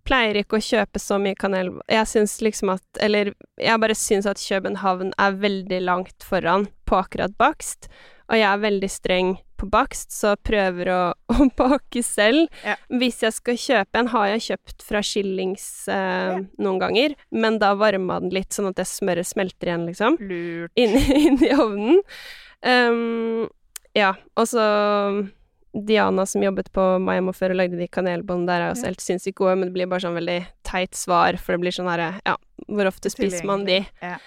Pleier ikke å kjøpe så mye kanel Jeg syns liksom at Eller jeg bare syns at København er veldig langt foran på akkurat bakst. Og jeg er veldig streng på bakst, så prøver å, å bake selv. Ja. Hvis jeg skal kjøpe en, har jeg kjøpt fra Skillings eh, Ja. noen ganger, men da varma den litt, sånn at det smøret smelter igjen, liksom Lurt. inn, inn i ovnen. Um, ja, og så Diana som jobbet på Miami før og lagde de kanelbåndene der, er også Ja. helt sinnssykt gode, men det blir bare sånn veldig teit svar, for det blir sånn herre Ja, hvor ofte spiser man de? Ja.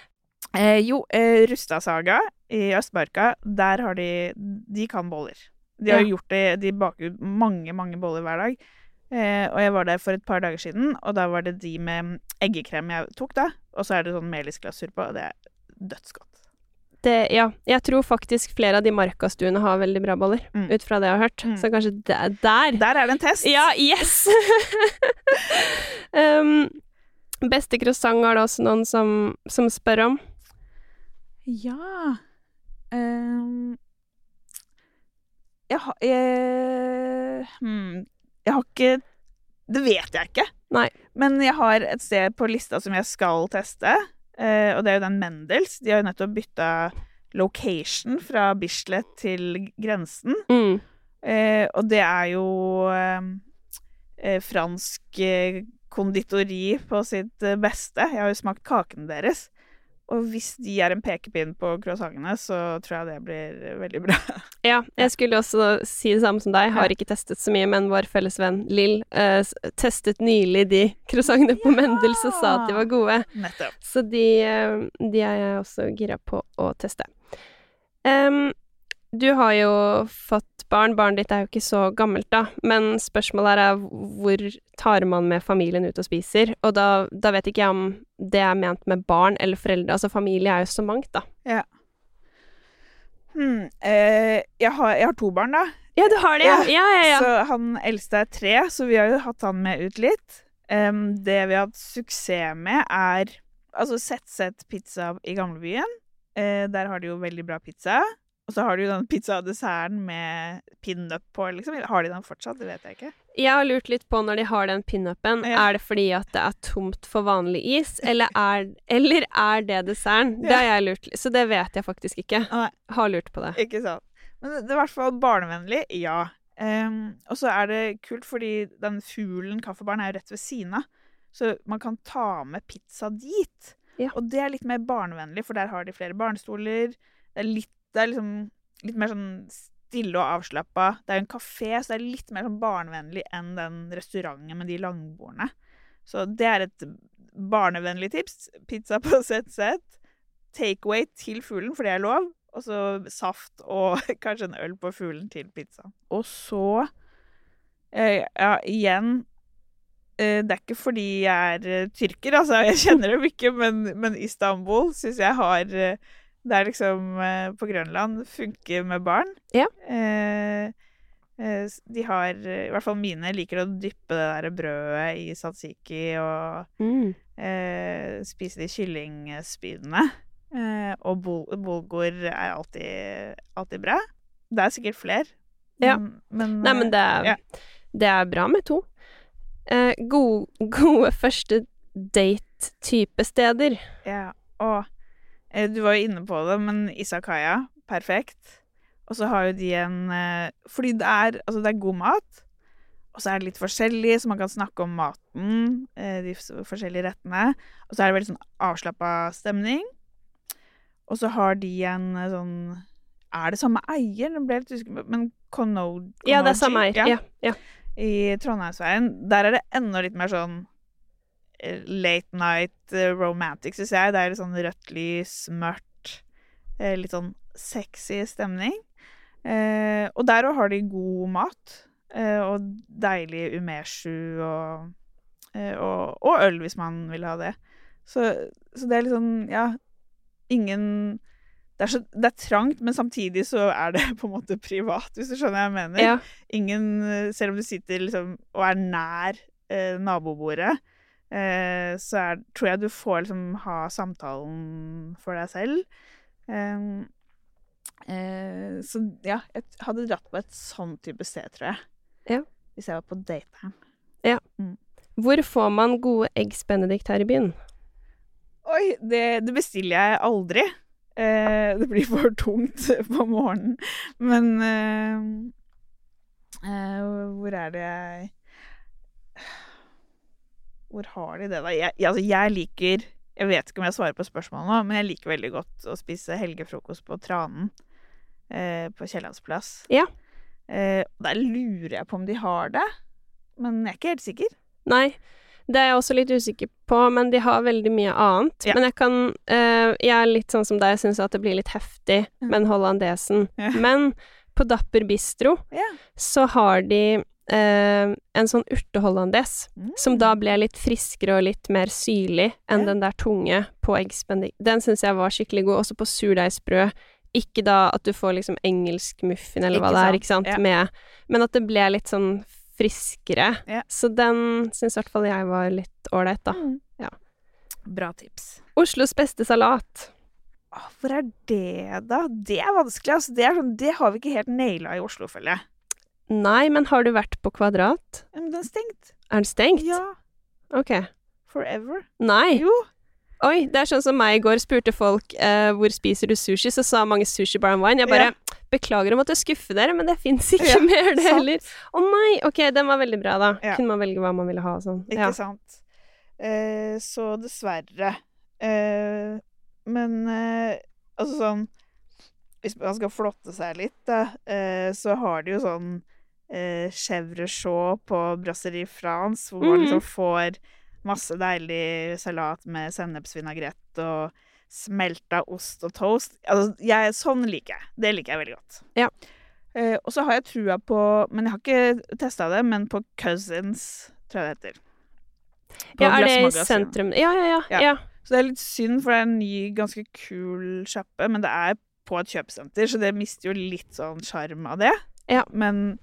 Eh, jo, eh, Rustadsaga i Østmarka, der har de De kan boller. De har Ja. gjort det De baker mange, mange boller hver dag. Eh, og jeg var der for et par dager siden, og da var det de med eggekrem jeg tok, da. Og så er det sånn melisglasur på, og det er dødsgodt. Det, ja. Jeg tror faktisk flere av de markastuene har veldig bra boller, Mm. ut fra det jeg har hørt. Mm. Så kanskje det er der. Der er det en test. Ja, yes! um, beste croissant har det også noen som, som spør om. Ja um, Jeg har jeg, hmm, jeg har ikke Det vet jeg ikke. Nei. Men jeg har et sted på lista som jeg skal teste, uh, og det er jo den Mendels. De har jo nettopp bytta location fra Bislett til grensen. Mm. Uh, og det er jo eh, fransk konditori på sitt beste. Jeg har jo smakt kakene deres. Og hvis de er en pekepinn på croissantene, så tror jeg det blir veldig bra. Ja, jeg skulle også si det samme som deg. Har ikke testet så mye, men vår felles venn Lill uh, testet nylig de croissantene på Ja! Mendels og sa at de var gode. Nettopp. Så de, eh, de er jeg også gira på å teste. Em, du har jo fått barn. Barnet ditt er jo ikke så gammelt, da. Men spørsmålet er hvor tar man med familien ut og spiser? Og da, da vet ikke jeg om det er ment med barn eller foreldre. Altså familie er jo så mangt, da. Hmm, eh, jeg, har, jeg har to barn, da. Ja, du har det, ja. Ja, ja, ja. Så han eldste er tre, så vi har jo hatt han med ut litt. Um, det vi har hatt suksess med, er altså Sett pizza i gamlebyen. Eh, der har de jo veldig bra pizza. Og så har du den pizzadesserten med pinup på, liksom. Har de den fortsatt? Det vet jeg ikke. Jeg har lurt litt på når de har den pinupen, Ja. er det fordi at det er tomt for vanlig is, eller er, eller er det desserten? Det Ja. har jeg lurt Så det vet jeg faktisk ikke. Nei. Har lurt på det. Ikke sant. Men det, det er i hvert fall barnevennlig, ja. Um, og så er det kult fordi den fuglen kaffebaren er jo rett ved siden av. Så man kan ta med pizza dit. Ja. Og det er litt mer barnevennlig, for der har de flere barnestoler. Det er litt, det er liksom litt mer sånn stille og avslappa. Det er jo en kafé, så det er litt mer sånn barnevennlig enn den restauranten med de langbordene. Så det er et barnevennlig tips. Pizza på ZZ. Takeaway til fuglen, for det er lov. Og så saft og kanskje en øl på fuglen til pizza. Og så eh, Ja, igjen eh, Det er ikke fordi jeg er eh, tyrker, altså. Jeg kjenner dem ikke, men, men Istanbul syns jeg har Det er liksom eh, På Grønland funker med barn. Ja. Eh, eh, de har I hvert fall mine liker å dyppe det der brødet i satsiki og Mm. eh, spise de kyllingspydene. Eh, og bulgur er alltid, alltid bra. Det er sikkert flere. Ja. Men, Nei, men det er, ja. det er bra med to. Eh, gode, gode første date-type steder. Ja, og du var jo inne på det, men Isakaya, perfekt. Og så har jo de en eh, Fordi det er, altså det er god mat, og så er det litt forskjellig, så man kan snakke om maten, eh, de forskjellige rettene. Og så er det veldig sånn avslappa stemning. Og så har de en eh, sånn Er det samme eier? Det ble litt usikker, men Kono, Ja, det er samme eier. Ja. Ja. i Trondheimsveien. Der er det enda litt mer sånn eh, late night eh, romantic, syns jeg. Det er litt sånn rødt lys, mørkt, eh, litt sånn sexy stemning. Eh, og der òg har de god mat. Eh, og deilig umeshu og, eh, og, og øl, hvis man vil ha det. Så, så det er litt sånn, ja Ingen det er, så, det er trangt, men samtidig så er det på en måte privat, hvis du skjønner hva jeg mener ja. ingen eh, Selv om du sitter liksom og er nær eh, nabobordet, eh, så er, tror jeg du får liksom ha samtalen for deg selv. Em, eh, så ja, jeg hadde dratt på et sånn type sted, tror jeg. Ja. Hvis jeg var på date her. Hvor får man gode eggs benedict her i byen? Oi, det, det bestiller jeg aldri. Eh, det blir for tungt på morgenen. Men eh, eh, hvor er det jeg Hvor har de det, da? Jeg, altså, jeg liker Jeg vet ikke om jeg svarer på spørsmålet nå, men jeg liker veldig godt å spise helgefrokost på Tranen eh, på Kiellandsplass. Ja. Eh, der lurer jeg på om de har det, men jeg er ikke helt sikker. Nei, det er jeg også litt usikker på, men de har veldig mye annet. Ja. Men jeg kan uh, Jeg er litt sånn som deg, syns at det blir litt heftig med en hollandesen. Ja. Men på Dapper Bistro Ja. så har de eh, en sånn urtehollandes, som da ble litt friskere og litt mer syrlig enn Ja. den der tunge på eggspendik. Den syns jeg var skikkelig god, også på surdeigsbrød. Ikke da at du får liksom engelsk muffin eller hva det er, ikke sant, ja. med Men at det ble litt sånn friskere. Ja. Så den syns i hvert fall jeg var litt ålreit, da. Mm. Ja. Bra tips. Oslos beste salat. Hvor er det, da? Det er vanskelig. Altså. Det, sånn, det har vi ikke helt naila i Oslo, føler jeg. Nei, men har du vært på Kvadrat? Men den er stengt. Er den stengt? Ja. Ok. Forever. Nei. Jo. Oi, det er sånn som meg i går spurte folk eh, hvor spiser du sushi, så sa mange sushi bar and wine. Jeg bare beklager å måtte skuffe dere, men det fins ikke Ja, mer, det sant. heller. Å nei, ok, den var veldig bra, da. Ja. Kunne man velge hva man ville ha og sånn. Ikke Ja. sant. Eh, så dessverre. Eh, men eh, altså sånn Hvis man skal flotte seg litt, da, eh, så har de jo sånn eh, chèvre chaud på Brasserie France, hvor man liksom får masse deilig salat med sennepsvinagrett og smelta ost og toast. Altså, jeg, sånn liker jeg. Det liker jeg veldig godt. Ja. Eh, og så har jeg trua på Men jeg har ikke testa det, men på Cousins, tror jeg det heter. På ja, er det i sentrum? Ja, ja, ja. Ja. ja. Så det er litt synd, for det er en ny, ganske kul sjappe, men det er på et kjøpesenter, så det mister jo litt sånn sjarm av det. Ja. Men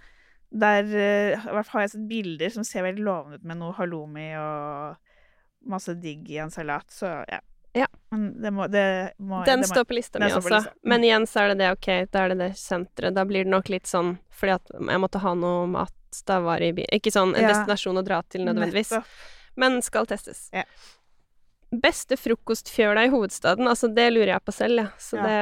der fall har jeg sett bilder som ser veldig lovende ut med noe halloumi og masse digg i en salat, så ja. Ja. Men det må, det må Den står på lista mi også. lista. Mm. Men igjen så er det det, ok, da er det det senteret. Da blir det nok litt sånn fordi at jeg måtte ha noe mat da var i byen. Ikke sånn en Ja. destinasjon å dra til nødvendigvis. Nettopp. Men skal testes. Ja. Beste frokostfjøla i hovedstaden, altså det lurer jeg på selv, ja. Så det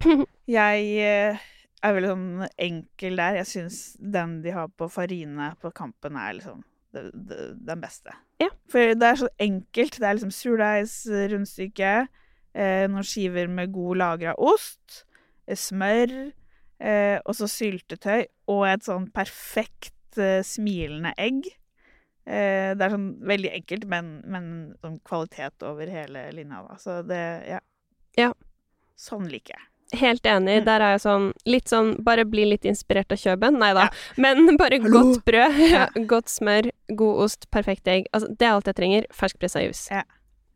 Jeg eh, er veldig sånn enkel der. Jeg syns den de har på Farine på Kampen, er liksom det, det, den beste. Ja. For det er så enkelt. Det er liksom surdeigsrundstykke, eh, noen skiver med god lagra ost, eh, smør, eh, og så syltetøy, og et sånn perfekt eh, smilende egg. Eh, det er sånn veldig enkelt, men, men sånn kvalitet over hele linja, da. Så det Ja. Ja. Sånn liker jeg. Helt enig. Mm. Der er jeg sånn litt sånn Bare bli litt inspirert av Kjøben. Nei da. Ja. Men bare Hallo. godt brød, Ja. godt smør, god ost, perfekt egg. Altså, det er alt jeg trenger. Ferskpressa juice. Ja.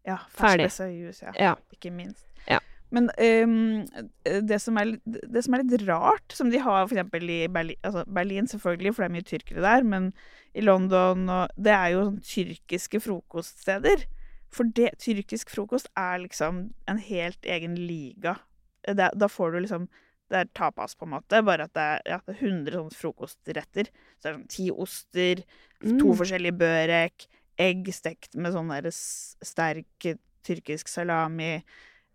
Ja, ferskpressa juice, ja. Ja. Ikke minst. Ja. Men um, det, som er, det som er litt rart, som de har eksempel i Berlin, altså Berlin selvfølgelig, for det er mye tyrkere der, men i London og Det er jo sånn tyrkiske frokoststeder. For det, tyrkisk frokost er liksom en helt egen liga. Det, da får du liksom Det er tapas, på en måte, bare at det er, ja, det er 100 sånne frokostretter. Så det er sånn ti oster, to Mm. forskjellige børek, egg stekt med sånn der sterk tyrkisk salami,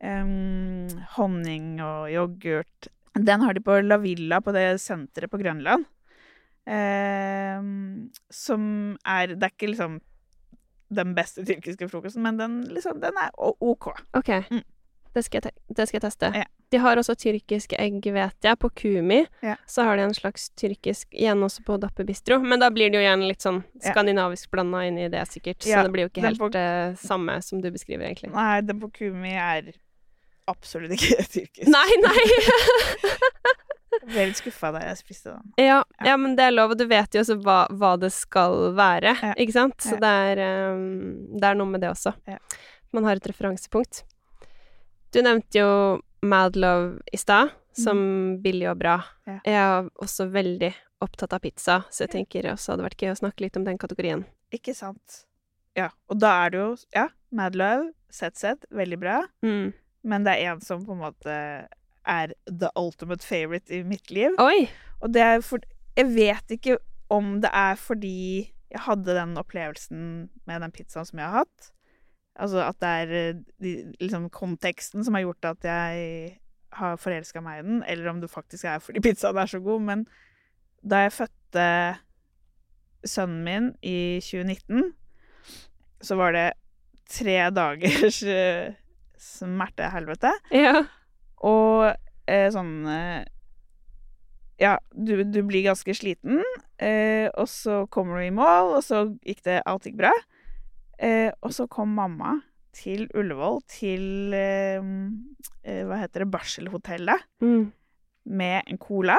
um, honning og yoghurt. Den har de på La Villa, på det senteret på Grønland. Um, som er Det er ikke liksom den beste tyrkiske frokosten, men den, liksom, den er OK. OK. Mm. Det, skal jeg det skal jeg teste. Ja. De har også tyrkiske egg, vet jeg. På Kumi Ja. så har de en slags tyrkisk Igjen også på Dappe Bistro. Men da blir det jo igjen litt sånn skandinavisk blanda inn i det, sikkert. Så det blir jo ikke helt på- uh, samme som du beskriver, egentlig. Nei, den på Kumi er absolutt ikke tyrkisk. Nei, nei! Jeg ble litt skuffa da jeg spiste den. Ja, Ja. ja, men det er lov, og du vet jo også hva, hva det skal være, Ja. ikke sant? Så det, er, um, det er noe med det også. Ja. Man har et referansepunkt. Du nevnte jo Mad Love i stad, som billig og bra. Mm. Ja. Jeg er også veldig opptatt av pizza, så jeg tenker også hadde vært gøy å snakke litt om den kategorien. Ikke sant. Ja, og da er det jo Ja, Mad Love, ZZ, veldig bra. Mm. Men det er en som på en måte er the ultimate favorite i mitt liv. Oi! Og det er for Jeg vet ikke om det er fordi jeg hadde den opplevelsen med den pizzaen som jeg har hatt. Altså at det er eh, de, liksom konteksten som har gjort at jeg har forelska meg i den, eller om det faktisk er fordi pizzaen er så god. Men da jeg fødte sønnen min i 2019, så var det tre dagers eh, smertehelvete. Ja. Og eh, sånn eh, Ja, du, du blir ganske sliten, eh, og så kommer du i mål, og så gikk det Alt gikk bra. Eh, og så kom mamma til Ullevål, til eh, eh, Hva heter det? Barselhotellet. Mm. Med en cola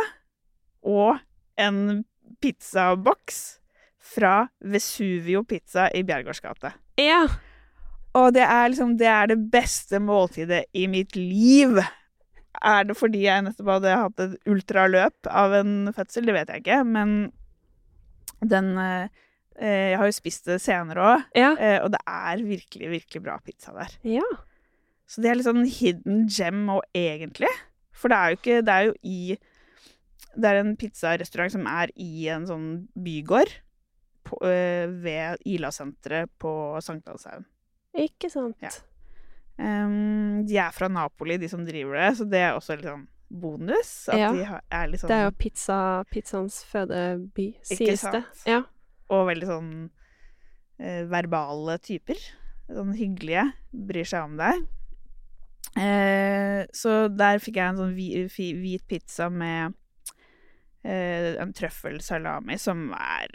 og en pizzaboks fra Vesuvio Pizza i Bjergårds gate. Ja. Og det er liksom det er det beste måltidet i mitt liv. Er det fordi jeg nettopp hadde hatt et ultraløp av en fødsel? Det vet jeg ikke, men den eh, eh, Jeg har jo spist det senere òg, Ja. eh, og det er virkelig, virkelig bra pizza der. ja. Så det er litt sånn hidden gem òg, egentlig. For det er jo ikke Det er jo i Det er en pizzarestaurant som er i en sånn bygård på, øh, ved Ila-senteret på Sankthanshaugen. Ikke sant. Ja. Um, de er fra Napoli, de som driver det, så det er også litt sånn bonus. At Ja. de er litt sånn Det er jo pizza, pizzaens fødeby, sies det. Ja. Og veldig sånn eh, verbale typer. Sånn hyggelige. Bryr seg om deg. Eh, så der fikk jeg en sånn hvi- hvit pizza med eh, en trøffelsalami som er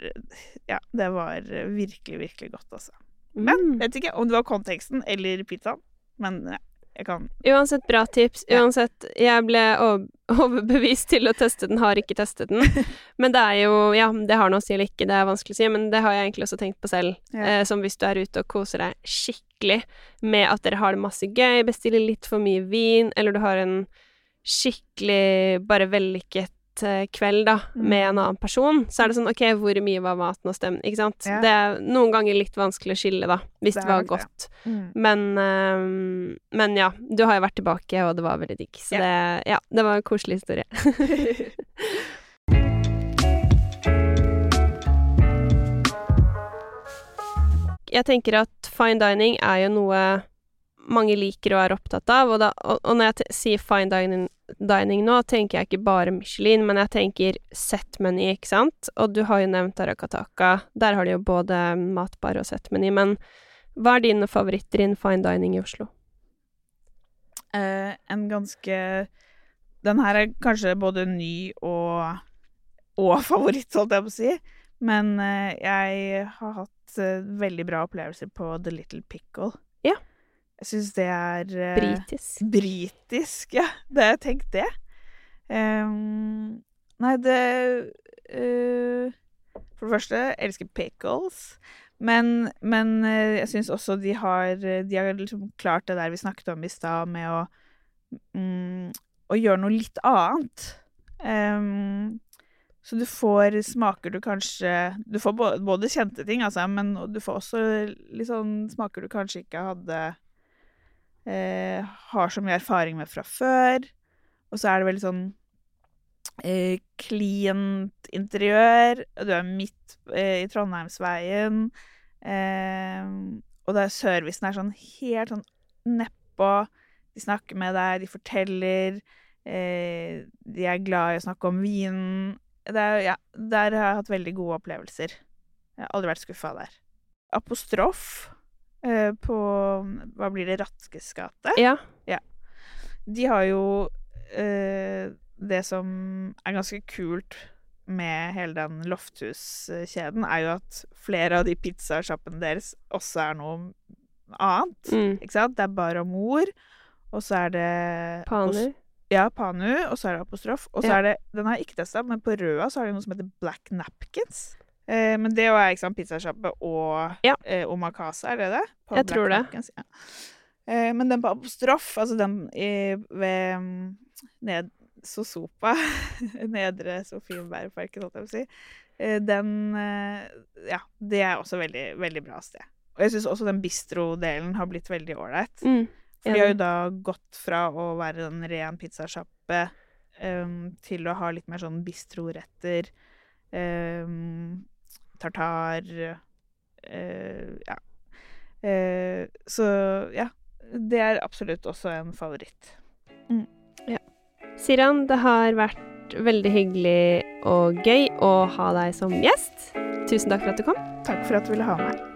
Ja, det var virkelig, virkelig godt, altså. Men Mm. vet ikke om det var konteksten eller pizzaen, men ja, jeg kan Uansett bra tips. Uansett, jeg ble overbevist til å teste den, har ikke testet den. Men det er jo Ja, det har noe å si eller ikke, det er vanskelig å si, men det har jeg egentlig også tenkt på selv. Ja. Eh, som hvis du er ute og koser deg skikkelig med at dere har det masse gøy, bestiller litt for mye vin, eller du har en skikkelig bare vellykket kveld, da, Mm. med en annen person, så er det sånn OK, hvor mye var maten og stemmen, ikke sant? Ja. Det er noen ganger litt vanskelig å skille, da, hvis Det det, var det. godt. mm. Men, ehm, men ja, du har jo vært tilbake, og det var veldig digg. Så Ja. det, ja, det var en koselig historie. Jeg tenker at fine dining er jo noe mange liker og er opptatt av, og, da, og, og når jeg sier fine dining, dining nå, tenker jeg ikke bare Michelin, men jeg tenker set-meny, ikke sant? Og du har jo nevnt Arakataka, der har de jo både matbar og set-meny, men hva er dine favoritter innen fine dining i Oslo? Eh, en ganske Den her er kanskje både ny og, og favoritt, holdt jeg på å si. Men eh, jeg har hatt eh, veldig bra opplevelser på The Little Pickle. Ja. Jeg syns det er eh, Britisk. Britisk, ja. Det har jeg tenkt det. Um, nei, det uh, For det første, jeg elsker pickles. Men, men eh, jeg syns også de har De har liksom klart det der vi snakket om i stad, med å mm, Å gjøre noe litt annet. Um, så du får smaker du kanskje Du får både, både kjente ting, altså, men du får også sånn smaker du kanskje ikke hadde eh, Har så mye erfaring med fra før. Og så er det veldig sånn eh, interiør. og Du er midt eh, i Trondheimsveien. Eh, og det er servicen er sånn helt sånn nedpå. De snakker med deg, de forteller. Eh, de er glad i å snakke om vinen. Ja, der har jeg hatt veldig gode opplevelser. Jeg har aldri vært skuffa der. Apostrof eh, på Hva blir det? Ratkes gate? Ja. De har jo eh, det som er ganske kult med hele den Lofthus-kjeden, er jo at flere av de pizzasjappene deres også er noe annet. Mm. Ikke sant? Det er Bar og Mor, og så er det Paner. Ja, Panu, og så er det Apostrof. Og så Ja. er det Den har jeg ikke testa, men på Røa så har de noe som heter Black Napkins. Eh, men det er liksom pizzasjappe og Ja. eh, omakase, er det det? På Jeg Black tror det. Markens, ja. eh, men den på Apostrof, altså den i, ved mm, ned, Sosopa, Nedre Sofienbergparken, holdt jeg på å si, eh, den eh, Ja, det er også veldig, veldig bra sted. Og jeg syns også den bistro-delen har blitt veldig ålreit. Mm. For de har jo da gått fra å være en ren pizzasjappe um, til å ha litt mer sånn bistroretter. Um, tartar eh, Ja. Eh, så ja. Det er absolutt også en favoritt. Siran, det har vært veldig hyggelig og gøy å ha deg som gjest. Tusen takk for at du kom. Takk for at du ville ha meg.